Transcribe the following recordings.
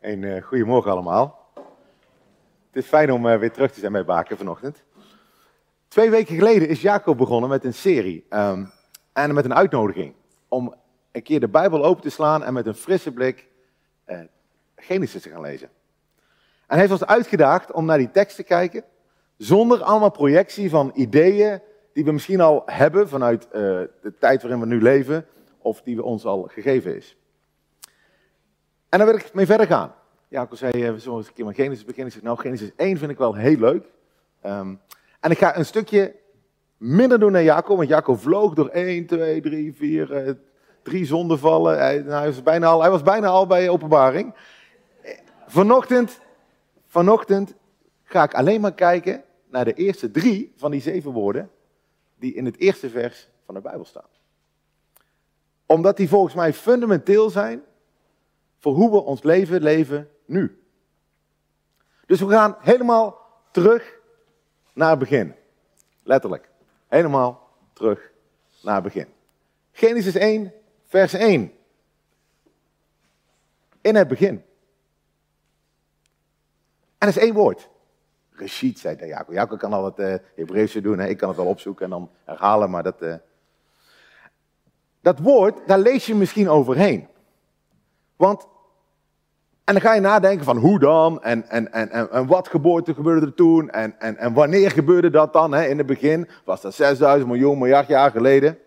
Een uh, goedemorgen allemaal. Het is fijn om uh, weer terug te zijn bij Baken vanochtend. Twee weken geleden is Jacob begonnen met een serie um, en met een uitnodiging om een keer de Bijbel open te slaan en met een frisse blik uh, Genesis te gaan lezen. En hij heeft ons uitgedaagd om naar die tekst te kijken, zonder allemaal projectie van ideeën die we misschien al hebben vanuit de tijd waarin we nu leven, of die we ons al gegeven is. En daar wil ik mee verder gaan. Jacob zei, eh, we zullen een keer met Genesis beginnen. Ik nou, Genesis 1 vind ik wel heel leuk. Um, en ik ga een stukje minder doen naar Jacob, want Jacob vloog door 1, 2, 3, 4, uh, drie zondevallen. Hij, nou, hij, was bijna al, hij was bijna al bij openbaring. Vanochtend, vanochtend ga ik alleen maar kijken naar de eerste drie van die zeven woorden die in het eerste vers van de Bijbel staan. Omdat die volgens mij fundamenteel zijn voor hoe we ons leven leven nu. Dus we gaan helemaal terug naar het begin. Letterlijk. Helemaal terug naar het begin. Genesis 1, vers 1. In het begin. En dat is één woord. Reshit, zei de Jacob. Jacob kan al het uh, doen. Ik kan het wel opzoeken en dan herhalen, maar dat... Uh... Dat woord, daar lees je misschien overheen. Want en dan ga je nadenken van hoe dan en, en, en, en, wat geboorte gebeurde er toen en, en, en wanneer gebeurde dat dan? Hè? In het begin was dat 6000 miljoen, miljard jaar geleden.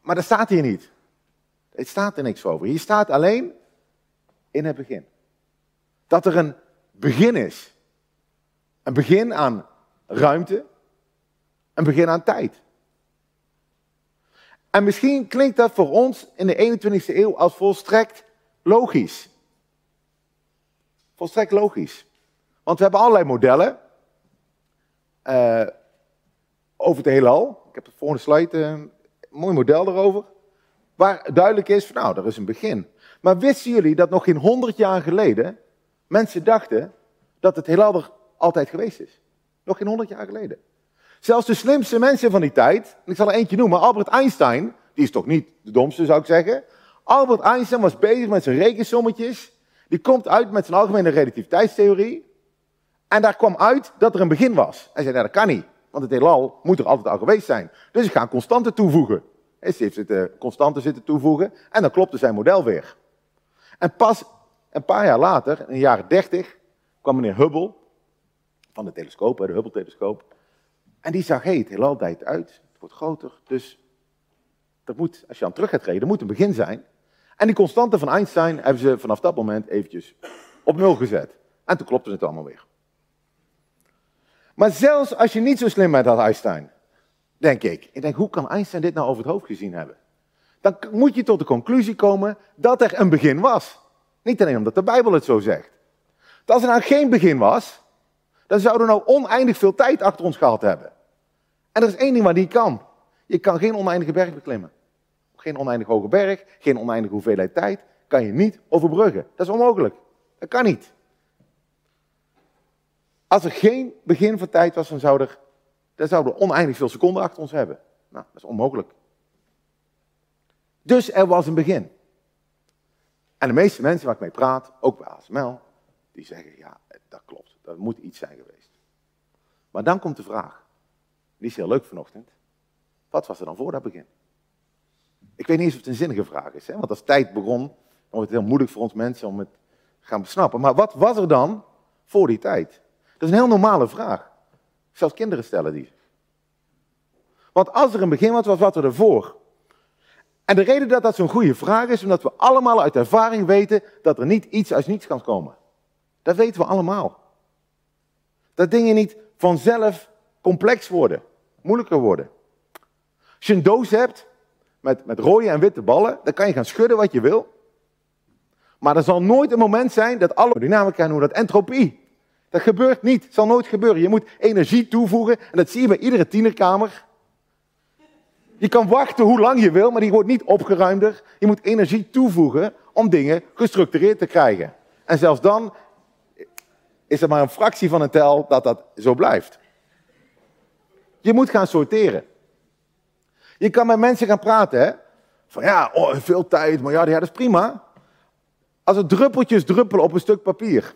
Maar dat staat hier niet. Het staat er niks over. Hier staat alleen in het begin. Dat er een begin is. Een begin aan ruimte. Een begin aan tijd. En misschien klinkt dat voor ons in de 21ste eeuw als volstrekt logisch. Volstrekt logisch. Want we hebben allerlei modellen uh, over het heelal. Ik heb de volgende slide uh, een mooi model erover. Waar duidelijk is van nou, er is een begin. Maar wisten jullie dat nog geen honderd jaar geleden mensen dachten dat het heelal er altijd geweest is? Nog geen honderd jaar geleden. Zelfs de slimste mensen van die tijd, en ik zal er eentje noemen, Albert Einstein, die is toch niet de domste zou ik zeggen. Albert Einstein was bezig met zijn rekensommetjes die komt uit met zijn algemene relativiteitstheorie. En daar kwam uit dat er een begin was. Hij zei, nou, dat kan niet, want het heelal moet er altijd al geweest zijn. Dus ik ga constanten toevoegen. Hij heeft zitten, constanten zitten toevoegen en dan klopte zijn model weer. En pas een paar jaar later, in de jaren 30, kwam meneer Hubble van de telescoop, de Hubble-telescoop. En die zag, hey, het heelal dijt uit, het wordt groter, dus er moet, als je aan terug gaat reden, moet een begin zijn. En die constante van Einstein hebben ze vanaf dat moment eventjes op nul gezet. En toen klopte het allemaal weer. Maar zelfs als je niet zo slim bent als Einstein, denk ik. Ik denk, hoe kan Einstein dit nou over het hoofd gezien hebben? Dan moet je tot de conclusie komen dat er een begin was. Niet alleen omdat de Bijbel het zo zegt. als er nou geen begin was, dan zouden we nou oneindig veel tijd achter ons gehad hebben. En er is één ding waar die kan. Je kan geen oneindige berg beklimmen geen oneindig hoge berg, geen oneindige hoeveelheid tijd, kan je niet overbruggen. Dat is onmogelijk. Dat kan niet. Als er geen begin van tijd was, dan zouden er, we oneindig veel seconden achter ons hebben. Nou, dat is onmogelijk. Dus er was een begin. En de meeste mensen waar ik mee praat, ook bij ASML, die zeggen, ja, dat klopt. Dat moet iets zijn geweest. Maar dan komt de vraag, die is heel leuk vanochtend. Wat was er dan voor dat begin? Ik weet niet eens of het een zinnige vraag is, hè? want als tijd begon, dan wordt het heel moeilijk voor ons mensen om het gaan besnappen. Maar wat was er dan voor die tijd? Dat is een heel normale vraag. Zelfs kinderen stellen die. Want als er een begin was, was wat er ervoor? En de reden dat dat zo'n goede vraag is, omdat we allemaal uit ervaring weten dat er niet iets uit niets kan komen. Dat weten we allemaal. Dat dingen niet vanzelf complex worden, moeilijker worden. Als je een doos hebt met, met rode en witte ballen, dan kan je gaan schudden wat je wil. Maar er zal nooit een moment zijn dat alle dynamica noemen dat entropie. Dat gebeurt niet, het zal nooit gebeuren. Je moet energie toevoegen en dat zie je bij iedere tienerkamer. Je kan wachten hoe lang je wil, maar die wordt niet opgeruimder. Je moet energie toevoegen om dingen gestructureerd te krijgen. En zelfs dan is er maar een fractie van een tel dat dat zo blijft. Je moet gaan sorteren. Je kan met mensen gaan praten, hè? Van ja, oh, veel tijd, maar ja, dat is prima. Als er druppeltjes druppelen op een stuk papier,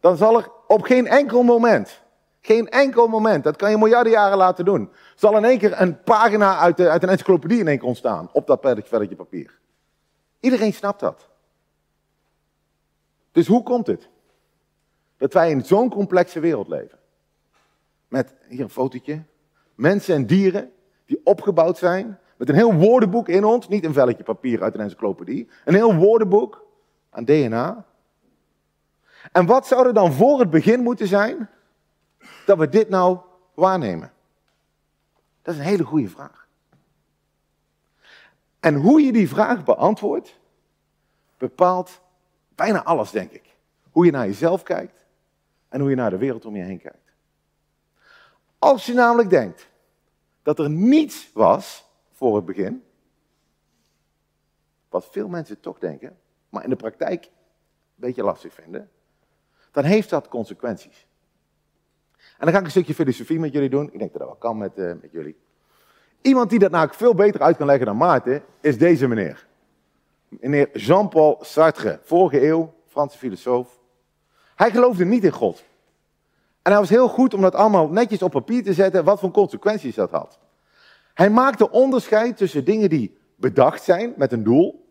dan zal er op geen enkel moment, geen enkel moment, dat kan je miljarden jaren laten doen, zal in één keer een pagina uit, de, uit een encyclopedie in één keer ontstaan op dat velletje papier. Iedereen snapt dat. Dus hoe komt het dat wij in zo'n complexe wereld leven? Met hier een fotootje. Mensen en dieren die opgebouwd zijn met een heel woordenboek in ons, niet een velletje papier uit een encyclopedie, een heel woordenboek aan DNA. En wat zou er dan voor het begin moeten zijn dat we dit nou waarnemen? Dat is een hele goede vraag. En hoe je die vraag beantwoordt, bepaalt bijna alles, denk ik. Hoe je naar jezelf kijkt en hoe je naar de wereld om je heen kijkt. Als je namelijk denkt dat er niets was voor het begin, wat veel mensen toch denken, maar in de praktijk een beetje lastig vinden, dan heeft dat consequenties. En dan ga ik een stukje filosofie met jullie doen. Ik denk dat dat wel kan met, uh, met jullie. Iemand die dat nou veel beter uit kan leggen dan Maarten, is deze meneer. Meneer Jean-Paul Sartre, vorige eeuw, Franse filosoof. Hij geloofde niet in God. En hij was heel goed om dat allemaal netjes op papier te zetten, wat voor consequenties dat had. Hij maakte onderscheid tussen dingen die bedacht zijn met een doel.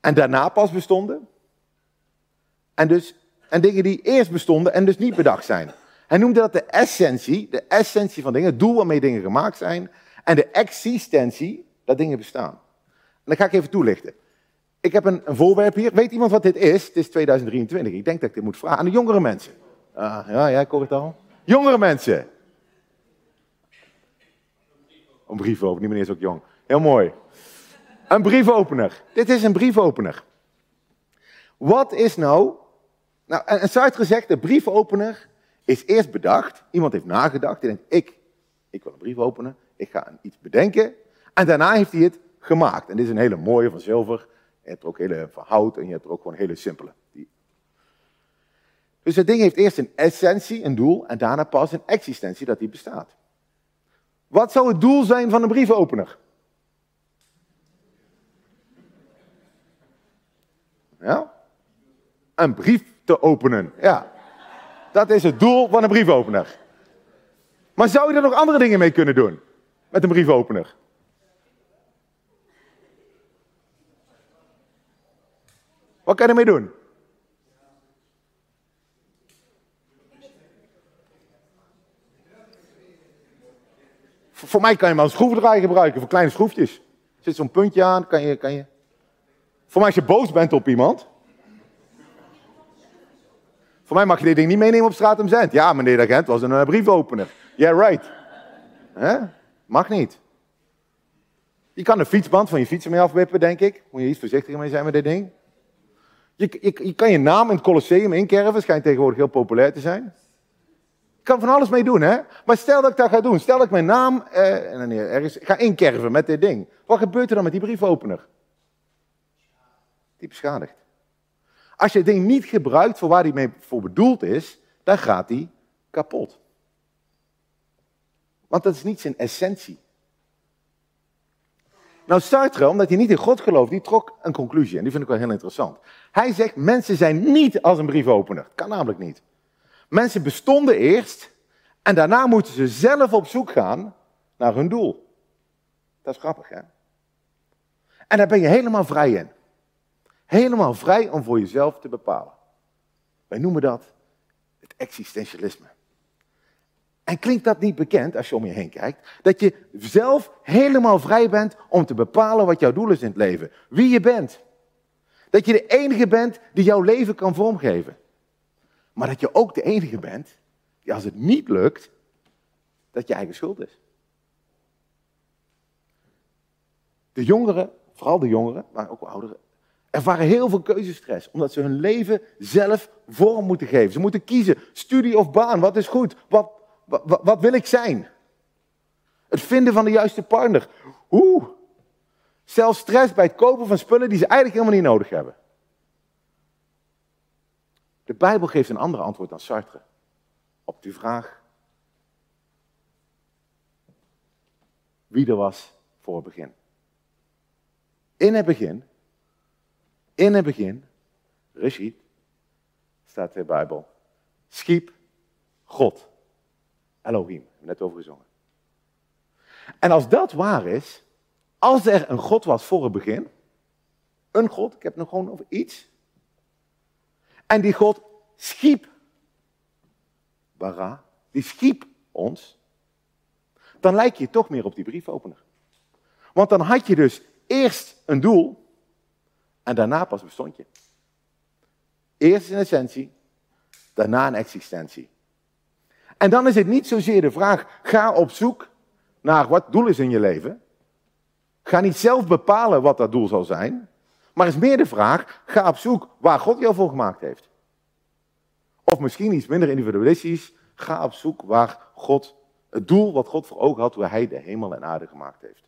En daarna pas bestonden. En, dus, en dingen die eerst bestonden en dus niet bedacht zijn. Hij noemde dat de essentie, de essentie van dingen, het doel waarmee dingen gemaakt zijn. En de existentie, dat dingen bestaan. En dat ga ik even toelichten. Ik heb een, voorwerp hier. Weet iemand wat dit is? Het is 2023. Ik denk dat ik dit moet vragen aan de jongere mensen. Uh, ja, jij hoor het al. Jongere mensen. Een briefopener, die meneer is ook jong. Heel mooi. Een briefopener. Dit is een briefopener. Wat is nou... Nou, en Sartre zegt, de briefopener is eerst bedacht. Iemand heeft nagedacht. Die denkt, ik, ik wil een brief openen. Ik ga iets bedenken. En daarna heeft hij het gemaakt. En dit is een hele mooie van zilver. Je hebt er ook hele van hout en je hebt er ook gewoon hele simpele. Dus het ding heeft eerst een essentie, een doel, en daarna pas een existentie dat die bestaat. Wat zou het doel zijn van een briefopener? Ja? Een brief te openen, ja. Dat is het doel van een briefopener. Maar zou je er nog andere dingen mee kunnen doen? Met een briefopener? Wat kan je ermee doen? Voor mij kan je maar een schroevendraaier gebruiken voor kleine schroefjes. Er zit zo'n puntje aan, kan je, kan je... Voor mij als je boos bent op iemand. Voor mij mag je dit ding niet meenemen op straat om zend. Ja, meneer de agent was een uh, briefopener. Yeah, right. Mag niet. Je kan de fietsband van je fiets mee afwippen, denk ik. Moet je iets voorzichtiger mee zijn met dit ding. Je, kan je naam in het Colosseum inkerven, schijnt tegenwoordig heel populair te zijn. Je kan van alles mee doen, hè? Maar stel dat ik dat ga doen. Stel dat ik mijn naam eh, ergens ga inkerven met dit ding. Wat gebeurt er dan met die briefopener? Die beschadigt. Als je het ding niet gebruikt voor waar die mee voor bedoeld is, dan gaat die kapot. Want dat is niet zijn essentie. Nou, Sartre, omdat hij niet in God gelooft, die trok een conclusie. En die vind ik wel heel interessant. Hij zegt, mensen zijn niet als een briefopener. Kan namelijk niet. Mensen bestonden eerst en daarna moeten ze zelf op zoek gaan naar hun doel. Dat is grappig, hè? En daar ben je helemaal vrij in. Helemaal vrij om voor jezelf te bepalen. Wij noemen dat het existentialisme. En klinkt dat niet bekend als je om je heen kijkt? Dat je zelf helemaal vrij bent om te bepalen wat jouw doel is in het leven. Wie je bent. Dat je de enige bent die jouw leven kan vormgeven. Maar dat je ook de enige bent die als het niet lukt, dat je eigen schuld is. De jongeren, vooral de jongeren, maar ook ouderen, ervaren heel veel keuzestress. Omdat ze hun leven zelf vorm moeten geven. Ze moeten kiezen, studie of baan, wat is goed? Wat, wat, wil ik zijn? Het vinden van de juiste partner. Oeh. Zelfs stress bij het kopen van spullen die ze eigenlijk helemaal niet nodig hebben. De Bijbel geeft een ander antwoord dan Sartre op die vraag wie er was voor het begin. In het begin, in het begin, Rashid, staat in de Bijbel, schiep God. Elohim, we net over gezongen. En als dat waar is, als er een God was voor het begin, een God, ik heb nog gewoon over iets, en die God schiep, bara, die schiep ons, dan lijk je toch meer op die briefopener. Want dan had je dus eerst een doel en daarna pas bestond je. Eerst een essentie, daarna een existentie. En dan is het niet zozeer de vraag, ga op zoek naar wat doel is in je leven. Ga niet zelf bepalen wat dat doel zal zijn. Maar is meer de vraag, ga op zoek waar God jou voor gemaakt heeft. Of misschien iets minder individualistisch, ga op zoek waar God, het doel wat God voor ogen had toen hij de hemel en aarde gemaakt heeft.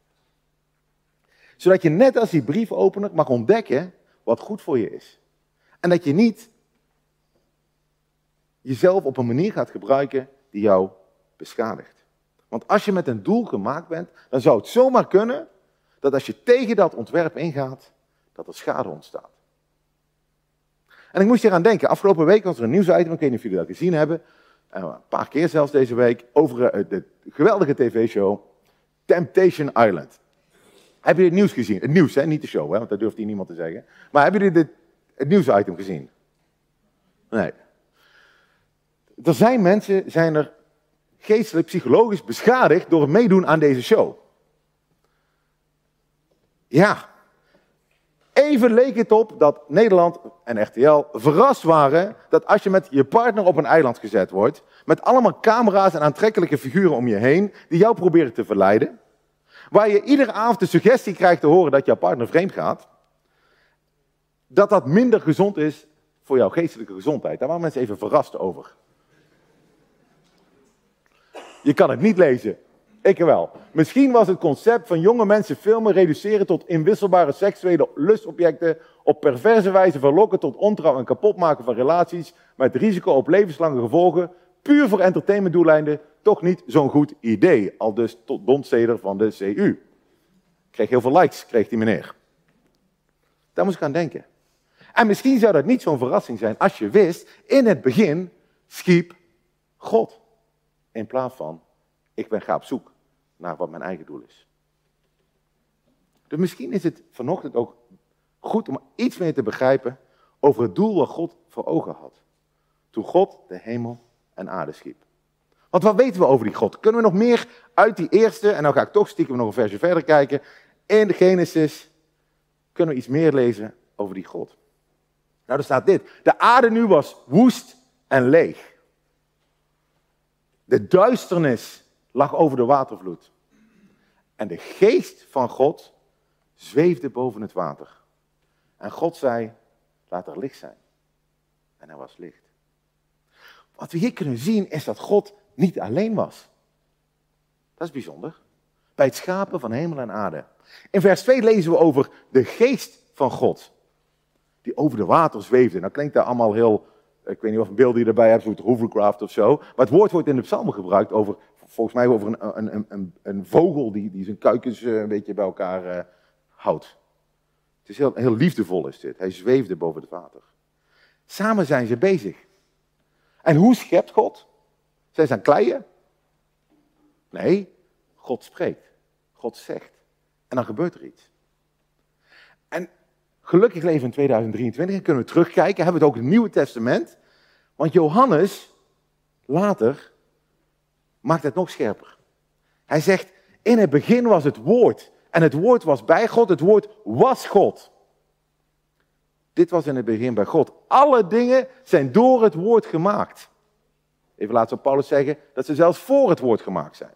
Zodat je net als die briefopener mag ontdekken wat goed voor je is. En dat je niet jezelf op een manier gaat gebruiken die jou beschadigt. Want als je met een doel gemaakt bent, dan zou het zomaar kunnen dat als je tegen dat ontwerp ingaat, dat er schade ontstaat. En ik moest hier aan denken, afgelopen week was er een nieuwsitem, ik weet niet of jullie dat gezien hebben, eh, een paar keer zelfs deze week, over eh, de geweldige tv-show Temptation Island. Hebben jullie het nieuws gezien? Het nieuws, hè? niet de show, hè? want dat durft hier niemand te zeggen. Maar hebben jullie dit, het nieuwsitem gezien? Nee. Er zijn mensen, zijn er geestelijk, psychologisch beschadigd door het meedoen aan deze show. Ja. Even leek het op dat Nederland en RTL verrast waren dat als je met je partner op een eiland gezet wordt, met allemaal camera's en aantrekkelijke figuren om je heen, die jou proberen te verleiden, waar je iedere avond de suggestie krijgt te horen dat jouw partner vreemd gaat, dat dat minder gezond is voor jouw geestelijke gezondheid. Daar waren mensen even verrast over. Je kan het niet lezen. Ik wel. Misschien was het concept van jonge mensen filmen reduceren tot inwisselbare seksuele lustobjecten, op perverse wijze verlokken tot ontrouw en kapotmaken van relaties, met risico op levenslange gevolgen, puur voor entertainmentdoeleinden, toch niet zo'n goed idee. Al dus tot bondsteder van de CU. Kreeg heel veel likes, kreeg die meneer. Daar moest ik aan denken. En misschien zou dat niet zo'n verrassing zijn als je wist, in het begin schiep God. In plaats van, ik ben ga op zoek naar wat mijn eigen doel is. Dus misschien is het vanochtend ook goed om iets meer te begrijpen over het doel wat God voor ogen had. Toen God de hemel en aarde schiep. Want wat weten we over die God? Kunnen we nog meer uit die eerste, en dan ga ik toch stiekem nog een versje verder kijken, in de Genesis, kunnen we iets meer lezen over die God. Nou, er staat dit. De aarde nu was woest en leeg. De duisternis lag over de watervloed. En de geest van God zweefde boven het water. En God zei, laat er licht zijn. En er was licht. Wat we hier kunnen zien is dat God niet alleen was. Dat is bijzonder. Bij het schapen van hemel en aarde. In vers 2 lezen we over de geest van God. Die over de water zweefde. Nou klinkt dat allemaal heel ik weet niet of een beeld die je erbij hebt, zoals hovercraft of zo. Maar het woord wordt in de psalmen gebruikt over, volgens mij over een, een, een, een vogel die, die zijn kuikens eh, een beetje bij elkaar uh, houdt. Het is heel, heel liefdevol is dit. Hij zweefde boven het water. Samen zijn ze bezig. En hoe schept God? Zijn ze aan kleien? Nee, God spreekt. God zegt. En dan gebeurt er iets. Gelukkig leven in 2023 en kunnen we terugkijken. Hebben we het ook in het Nieuwe Testament. Want Johannes, later, maakt het nog scherper. Hij zegt, in het begin was het woord. En het woord was bij God, het woord was God. Dit was in het begin bij God. Alle dingen zijn door het woord gemaakt. Even laten we Paulus zeggen dat ze zelfs voor het woord gemaakt zijn.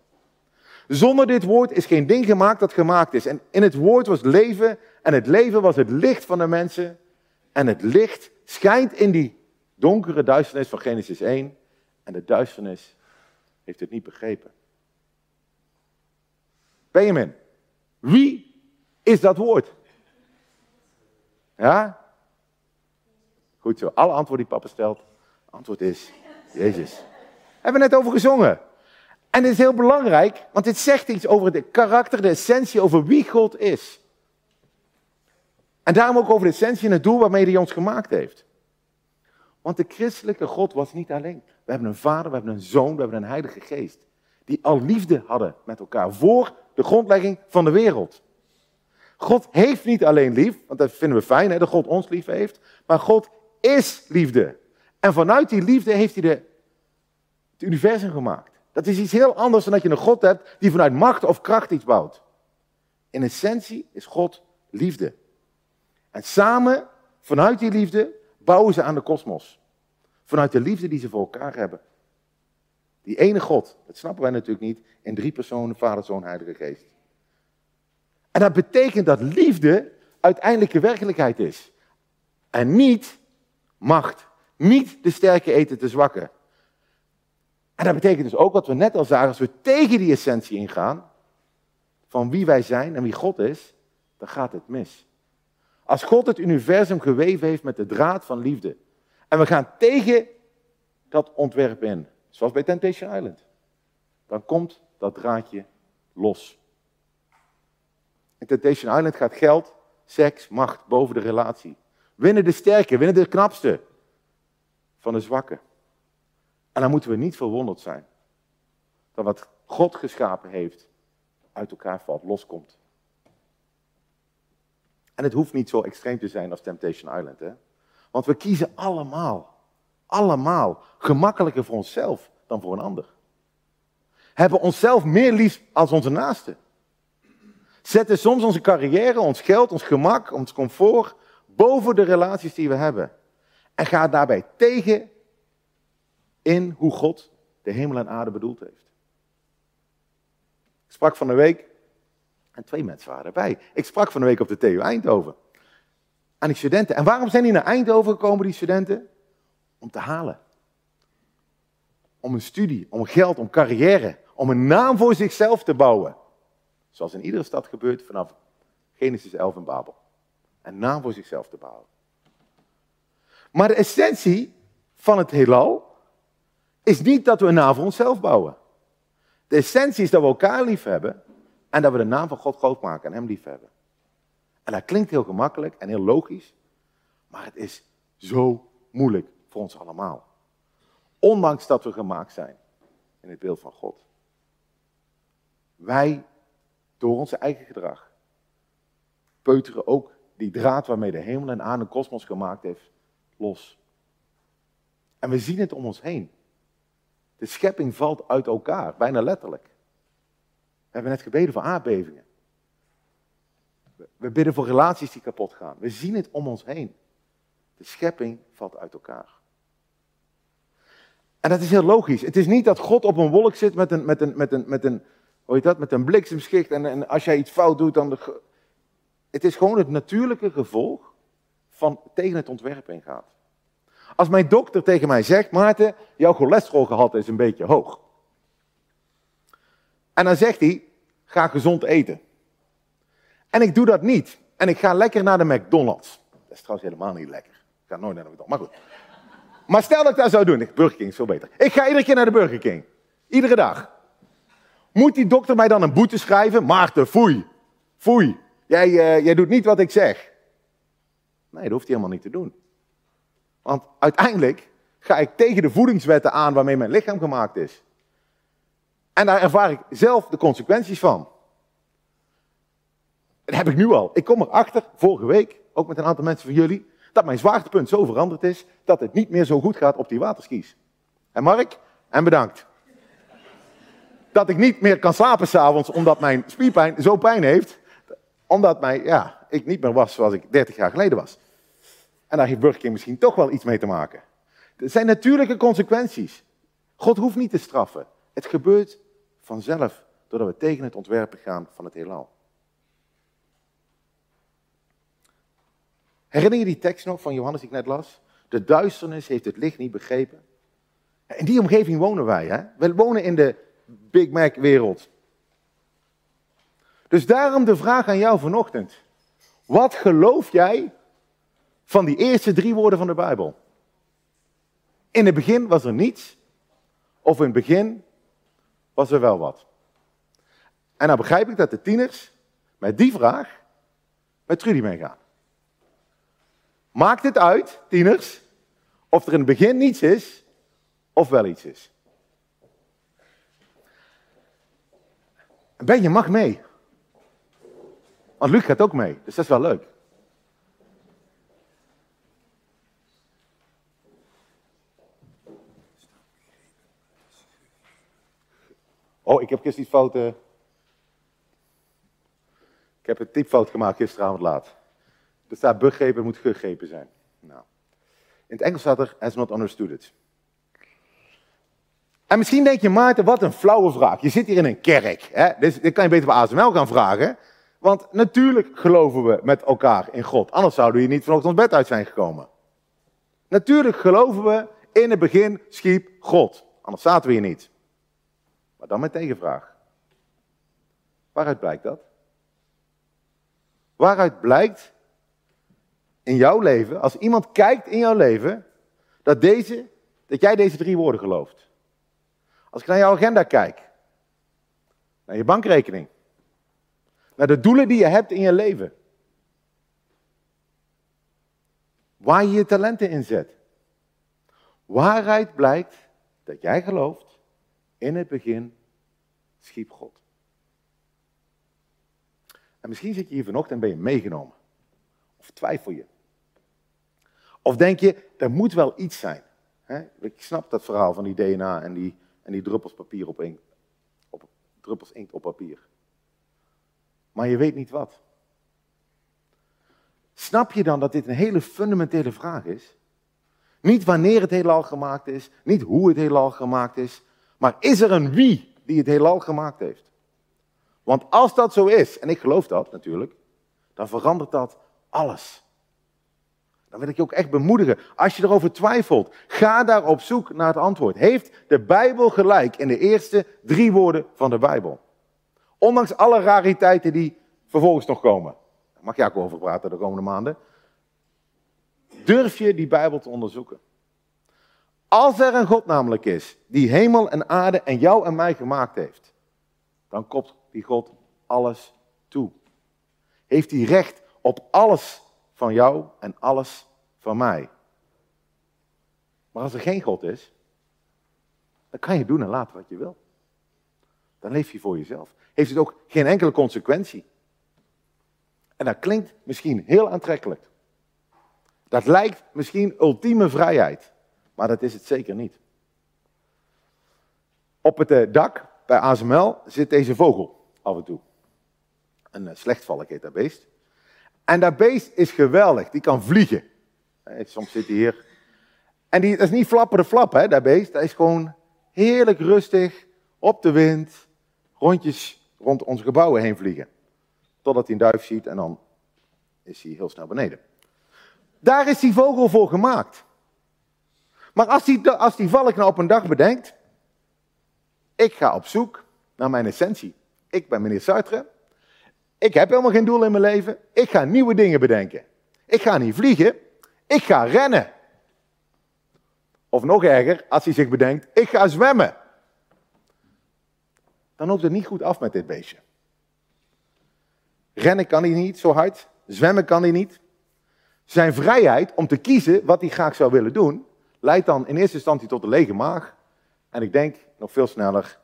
Zonder dit woord is geen ding gemaakt dat gemaakt is. En in het woord was leven en het leven was het licht van de mensen. En het licht schijnt in die donkere duisternis van Genesis 1. En de duisternis heeft het niet begrepen. Benjamin, wie is dat woord? Ja? Goed zo. Alle antwoorden die papa stelt, antwoord is Jezus. Hebben we net over gezongen. En dit is heel belangrijk, want dit zegt iets over de karakter, de essentie, over wie God is. En daarom ook over de essentie en het doel waarmee hij ons gemaakt heeft. Want de christelijke God was niet alleen. We hebben een vader, we hebben een zoon, we hebben een heilige geest. Die al liefde hadden met elkaar voor de grondlegging van de wereld. God heeft niet alleen lief, want dat vinden we fijn, hè, dat God ons lief heeft. Maar God is liefde. En vanuit die liefde heeft hij de, het universum gemaakt. Dat is iets heel anders dan dat je een God hebt die vanuit macht of kracht iets bouwt. In essentie is God liefde. En samen, vanuit die liefde, bouwen ze aan de kosmos. Vanuit de liefde die ze voor elkaar hebben. Die ene God, dat snappen wij natuurlijk niet, in drie personen, Vader, Zoon, Heilige Geest. En dat betekent dat liefde uiteindelijke werkelijkheid is. En niet macht. Niet de sterke eten de zwakke. En dat betekent dus ook wat we net al zagen, als we tegen die essentie ingaan, van wie wij zijn en wie God is, dan gaat het mis. Als God het universum geweven heeft met de draad van liefde, en we gaan tegen dat ontwerp in, zoals bij Temptation Island, dan komt dat draadje los. In Temptation Island gaat geld, seks, macht boven de relatie. Winnen de sterke, winnen de knapste van de zwakke. En dan moeten we niet verwonderd zijn dat wat God geschapen heeft uit elkaar valt, loskomt. En het hoeft niet zo extreem te zijn als Temptation Island. Hè? Want we kiezen allemaal, allemaal gemakkelijker voor onszelf dan voor een ander. Hebben onszelf meer lief als onze naaste. Zetten soms onze carrière, ons geld, ons gemak, ons comfort boven de relaties die we hebben. En gaan daarbij tegen in hoe God de hemel en aarde bedoeld heeft. Ik sprak van de week, en twee mensen waren erbij. Ik sprak van de week op de TU Eindhoven. Aan die studenten. En waarom zijn die naar Eindhoven gekomen, die studenten? Om te halen. Om een studie, om geld, om carrière, om een naam voor zichzelf te bouwen. Zoals in iedere stad gebeurt vanaf Genesis 11 en Babel. Een naam voor zichzelf te bouwen. Maar de essentie van het heelal is niet dat we een naam voor onszelf bouwen. De essentie is dat we elkaar lief hebben en dat we de naam van God groot maken en Hem lief hebben. En dat klinkt heel gemakkelijk en heel logisch, maar het is zo moeilijk voor ons allemaal. Ondanks dat we gemaakt zijn in het beeld van God. Wij, door ons eigen gedrag, peuteren ook die draad waarmee de hemel en aarde de kosmos gemaakt heeft, los. En we zien het om ons heen. De schepping valt uit elkaar, bijna letterlijk. We hebben net gebeden voor aardbevingen. We bidden voor relaties die kapot gaan. We zien het om ons heen. De schepping valt uit elkaar. En dat is heel logisch. Het is niet dat God op een wolk zit met een, met een, met een, met een, hoe heet dat, met een bliksemschicht en, en als jij iets fout doet, dan... De, het is gewoon het natuurlijke gevolg van tegen het ontwerp ingaat. Als mijn dokter tegen mij zegt, Maarten, jouw cholesterolgehalte is een beetje hoog. En dan zegt hij, ga gezond eten. En ik doe dat niet. En ik ga lekker naar de McDonald's. Dat is trouwens helemaal niet lekker. Ik ga nooit naar de McDonald's, maar goed. Maar stel dat ik dat zou doen. Burger King is veel beter. Ik ga iedere keer naar de Burger King. Iedere dag. Moet die dokter mij dan een boete schrijven? Maarten, foei. Foei. Jij, uh, jij doet niet wat ik zeg. Nee, dat hoeft hij helemaal niet te doen. Want uiteindelijk ga ik tegen de voedingswetten aan waarmee mijn lichaam gemaakt is. En daar ervaar ik zelf de consequenties van. Dat heb ik nu al. Ik kom erachter, vorige week, ook met een aantal mensen van jullie, dat mijn zwaartepunt zo veranderd is dat het niet meer zo goed gaat op die waterskis. En Mark, en bedankt. Dat ik niet meer kan slapen s'avonds omdat mijn spierpijn zo pijn heeft, omdat mij, ja, ik niet meer was zoals ik 30 jaar geleden was. En daar heeft Burger King misschien toch wel iets mee te maken. Het zijn natuurlijke consequenties. God hoeft niet te straffen. Het gebeurt vanzelf doordat we tegen het ontwerpen gaan van het heelal. Herinner je die tekst nog van Johannes die ik net las? De duisternis heeft het licht niet begrepen. In die omgeving wonen wij. Hè? We wonen in de Big Mac wereld. Dus daarom de vraag aan jou vanochtend. Wat geloof jij van die eerste drie woorden van de Bijbel? In het begin was er niets, of in het begin was er wel wat. En dan begrijp ik dat de tieners met die vraag met Trudy meegaan. Maakt het uit, tieners, of er in het begin niets is of wel iets is? Ben je mag mee. Want Luc gaat ook mee, dus dat is wel leuk. Oh, ik heb gisteren iets fout. Ik heb een typfout gemaakt gisteravond laat. Er staat begrepen, moet gegrepen zijn. Nou. In het Engels staat er, has not understood it. En misschien denk je, Maarten, wat een flauwe vraag. Je zit hier in een kerk. Hè? Dus dit kan je beter bij ASML gaan vragen. Want natuurlijk geloven we met elkaar in God. Anders zouden we hier niet vanochtend ons bed uit zijn gekomen. Natuurlijk geloven we, in het begin schiep God. Anders zaten we hier niet. Maar dan mijn tegenvraag. Waaruit blijkt dat? Waaruit blijkt in jouw leven, als iemand kijkt in jouw leven, dat, deze, dat jij deze drie woorden gelooft? Als ik naar jouw agenda kijk, naar je bankrekening, naar de doelen die je hebt in je leven, waar je je talenten inzet, waaruit blijkt dat jij gelooft, in het begin schiep God. En misschien zit je hier vanochtend en ben je meegenomen. Of twijfel je. Of denk je, er moet wel iets zijn. Ik snap dat verhaal van die DNA en die en die druppels papier op inkt. Op, druppels inkt op papier. Maar je weet niet wat. Snap je dan dat dit een hele fundamentele vraag is? Niet wanneer het heelal gemaakt is, niet hoe het heelal gemaakt is, maar is er een wie die het heelal gemaakt heeft? Want als dat zo is, en ik geloof dat natuurlijk, dan verandert dat alles. Dan wil ik je ook echt bemoedigen. Als je erover twijfelt, ga daar op zoek naar het antwoord. Heeft de Bijbel gelijk in de eerste drie woorden van de Bijbel? Ondanks alle rariteiten die vervolgens nog komen. Daar mag je ook over praten de komende maanden. Durf je die Bijbel te onderzoeken? Als er een God namelijk is, die hemel en aarde en jou en mij gemaakt heeft, dan kopt die God alles toe. Heeft hij recht op alles van jou en alles van mij. Maar als er geen God is, dan kan je doen en laten wat je wil. Dan leef je voor jezelf. Heeft het ook geen enkele consequentie. En dat klinkt misschien heel aantrekkelijk. Dat lijkt misschien ultieme vrijheid, maar dat is het zeker niet. Op het eh, dak bij ASML zit deze vogel af en toe. Een eh, slechtvalk heet dat beest. En dat beest is geweldig, die kan vliegen. Soms zit hij hier. En die, dat is niet flapperen flap, hè, dat beest. Dat is gewoon heerlijk rustig, op de wind, rondjes rond onze gebouwen heen vliegen. Totdat hij een duif ziet en dan is hij heel snel beneden. Daar is die vogel voor gemaakt. Maar als die, als die valk nou op een dag bedenkt, ik ga op zoek naar mijn essentie. Ik ben meneer Sartre, ik heb helemaal geen doel in mijn leven. Ik ga nieuwe dingen bedenken. Ik ga niet vliegen. Ik ga rennen. Of nog erger, als hij zich bedenkt, ik ga zwemmen. Dan loopt het niet goed af met dit beestje. Rennen kan hij niet zo hard. Zwemmen kan hij niet. Zijn vrijheid om te kiezen wat hij graag zou willen doen, leidt dan in eerste instantie tot een lege maag. En ik denk nog veel sneller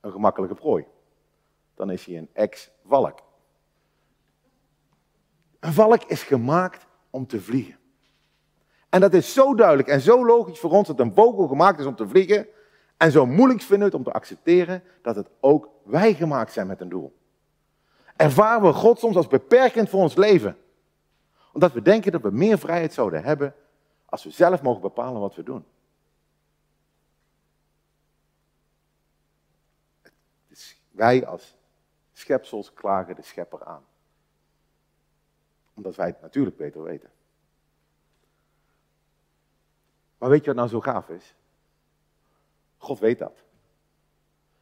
een gemakkelijke prooi. Dan is hij een ex-valk. Een valk is gemaakt om te vliegen. En dat is zo duidelijk en zo logisch voor ons dat een vogel gemaakt is om te vliegen. En zo moeilijk vinden we het om te accepteren dat het ook wij gemaakt zijn met een doel. Ervaren we God soms als beperkend voor ons leven. Omdat we denken dat we meer vrijheid zouden hebben als we zelf mogen bepalen wat we doen. wij als schepsels klagen de schepper aan omdat wij het natuurlijk beter weten. Maar weet je wat nou zo gaaf is? God weet dat.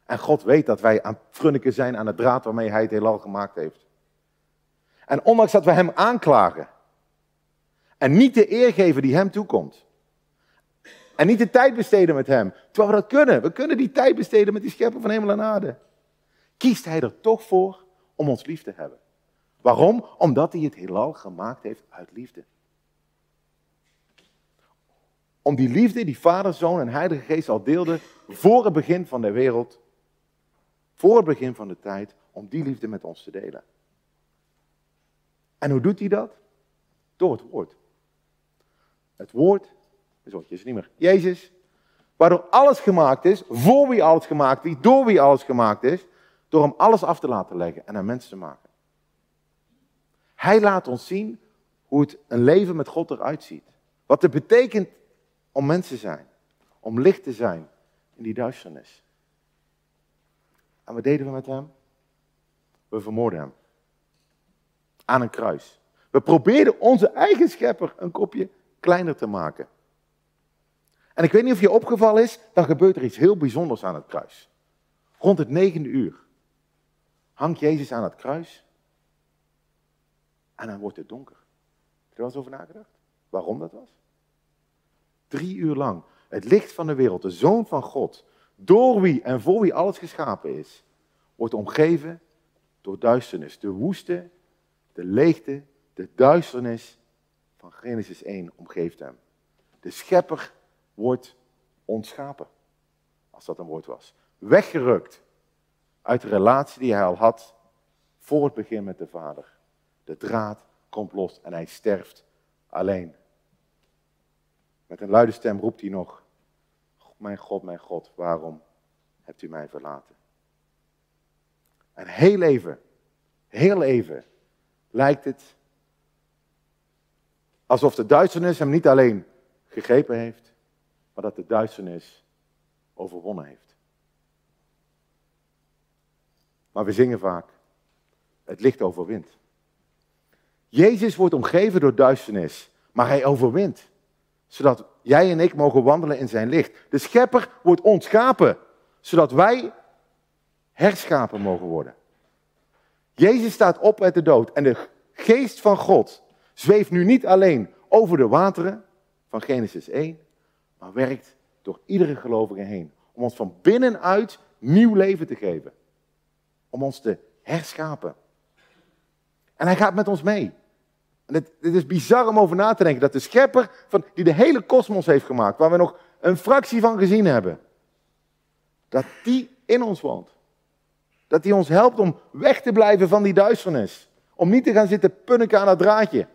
En God weet dat wij aan frunniken zijn aan de draad waarmee hij het heelal gemaakt heeft. En ondanks dat we hem aanklagen en niet de eer geven die hem toekomt. En niet de tijd besteden met hem. Terwijl we dat kunnen. We kunnen die tijd besteden met die schepper van hemel en aarde. Kiest hij er toch voor om ons lief te hebben. Waarom? Omdat hij het heelal gemaakt heeft uit liefde. om die liefde die Vader, Zoon en Heilige Geest al deelden voor het begin van de wereld, voor het begin van de tijd, om die liefde met ons te delen. En hoe doet hij dat? Door het woord. Het woord, is wat is niet meer Jezus, waardoor alles gemaakt is, voor wie alles gemaakt is, door wie alles gemaakt is, door hem alles af te laten leggen en aan mensen te maken. Hij laat ons zien hoe het een leven met God eruit ziet. Wat het betekent om mens te zijn, om licht te zijn in die duisternis. En wat deden we met hem? We vermoorden hem. Aan een kruis. We probeerden onze eigen schepper een kopje kleiner te maken. En ik weet niet of je opgevallen is, dan gebeurt er iets heel bijzonders aan het kruis. Rond het negende uur hangt Jezus aan het kruis en dan wordt het donker. Heb je er wel eens over nagedacht? Waarom dat was? Drie uur lang. Het licht van de wereld, de Zoon van God, door wie en voor wie alles geschapen is, wordt omgeven door duisternis. De woeste, de leegte, de duisternis Genesis 1 omgeeft hem. De schepper wordt ontschapen, als dat een woord was. Weggerukt uit de relatie die hij al had voor het begin met de Vader. De draad komt los en hij sterft alleen. Met een luide stem roept hij nog, mijn God, mijn God, waarom hebt u mij verlaten? En heel even, heel even, lijkt het alsof de duisternis hem niet alleen gegrepen heeft, maar dat de duisternis overwonnen heeft. Maar we zingen vaak, het licht overwint. Jezus wordt omgeven door duisternis, maar hij overwint. Zodat jij en ik mogen wandelen in zijn licht. De schepper wordt ontschapen, zodat wij herschapen mogen worden. Jezus staat op uit de dood en de geest van God zweeft nu niet alleen over de wateren van Genesis 1, maar werkt door iedere gelovige heen. Om ons van binnenuit nieuw leven te geven. Om ons te herschapen. En hij gaat met ons mee. En het, is bizar om over na te denken dat de schepper van, die de hele kosmos heeft gemaakt, waar we nog een fractie van gezien hebben, dat die in ons woont. Dat die ons helpt om weg te blijven van die duisternis. Om niet te gaan zitten punniken aan dat draadje.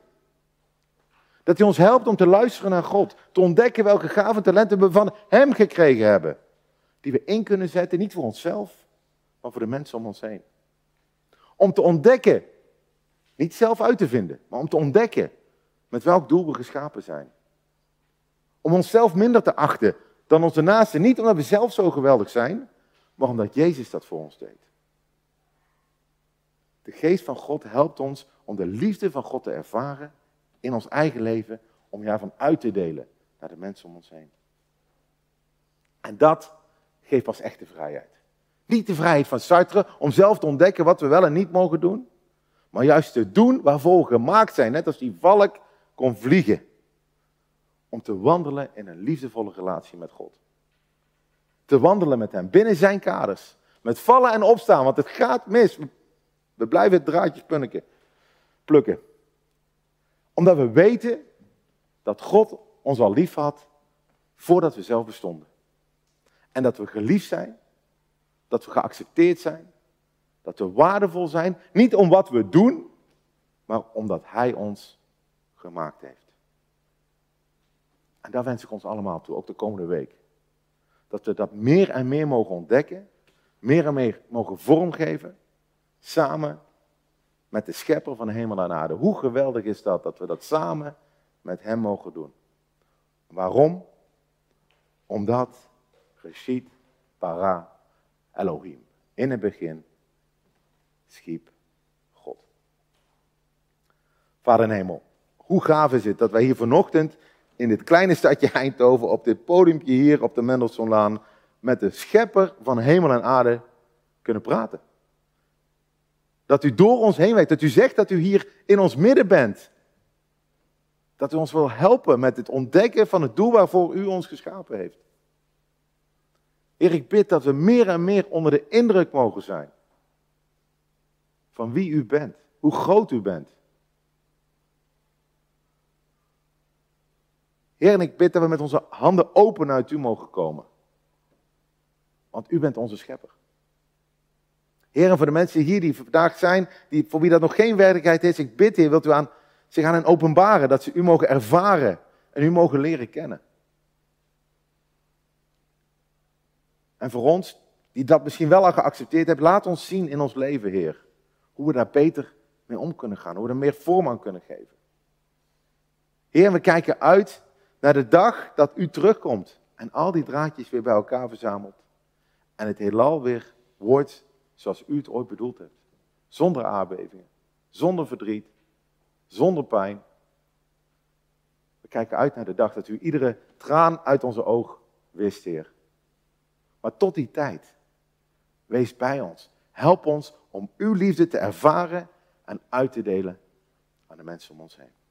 Dat hij ons helpt om te luisteren naar God. Te ontdekken welke gaven en talenten we van hem gekregen hebben. Die we in kunnen zetten, niet voor onszelf, maar voor de mensen om ons heen. Om te ontdekken niet zelf uit te vinden, maar om te ontdekken met welk doel we geschapen zijn. Om onszelf minder te achten dan onze naasten. Niet omdat we zelf zo geweldig zijn, maar omdat Jezus dat voor ons deed. De geest van God helpt ons om de liefde van God te ervaren in ons eigen leven, om daarvan uit te delen naar de mensen om ons heen. En dat geeft pas echte vrijheid. Niet de vrijheid van Sartre om zelf te ontdekken wat we wel en niet mogen doen, maar juist te doen waarvoor we gemaakt zijn, net als die valk kon vliegen. Om te wandelen in een liefdevolle relatie met God. Te wandelen met Hem binnen Zijn kaders. Met vallen en opstaan, want het gaat mis. We blijven het punniken, plukken. Omdat we weten dat God ons al lief had voordat we zelf bestonden. En dat we geliefd zijn, dat we geaccepteerd zijn, dat we waardevol zijn, niet om wat we doen, maar omdat Hij ons gemaakt heeft. En daar wens ik ons allemaal toe, ook de komende week. Dat we dat meer en meer mogen ontdekken, meer en meer mogen vormgeven, samen met de schepper van hemel en aarde. Hoe geweldig is dat, dat we dat samen met Hem mogen doen. Waarom? Omdat geschiet para Elohim. In het begin schiep God. Vader in hemel, hoe gaaf is het dat wij hier vanochtend in dit kleine stadje Eindhoven, op dit podiumpje hier op de Mendelssohnlaan, met de schepper van hemel en aarde kunnen praten. Dat u door ons heen weet, dat u zegt dat u hier in ons midden bent. Dat u ons wil helpen met het ontdekken van het doel waarvoor u ons geschapen heeft. Heer, ik bid dat we meer en meer onder de indruk mogen zijn van wie u bent, hoe groot u bent. Heer, en ik bid dat we met onze handen open naar u mogen komen. Want u bent onze schepper. Heer, en voor de mensen hier die vandaag zijn, die, voor wie dat nog geen werkelijkheid is, ik bid, Heer, wilt u aan, zich aan hen openbaren, dat ze u mogen ervaren en u mogen leren kennen. En voor ons, die dat misschien wel al geaccepteerd hebben, laat ons zien in ons leven, Heer, hoe we daar beter mee om kunnen gaan, hoe we er meer vorm aan kunnen geven. Heer, we kijken uit naar de dag dat u terugkomt en al die draadjes weer bij elkaar verzamelt en het heelal weer wordt zoals u het ooit bedoeld hebt. Zonder aardbevingen, zonder verdriet, zonder pijn. We kijken uit naar de dag dat u iedere traan uit onze oog wist, Heer. Maar tot die tijd, wees bij ons. Help ons om uw liefde te ervaren en uit te delen aan de mensen om ons heen.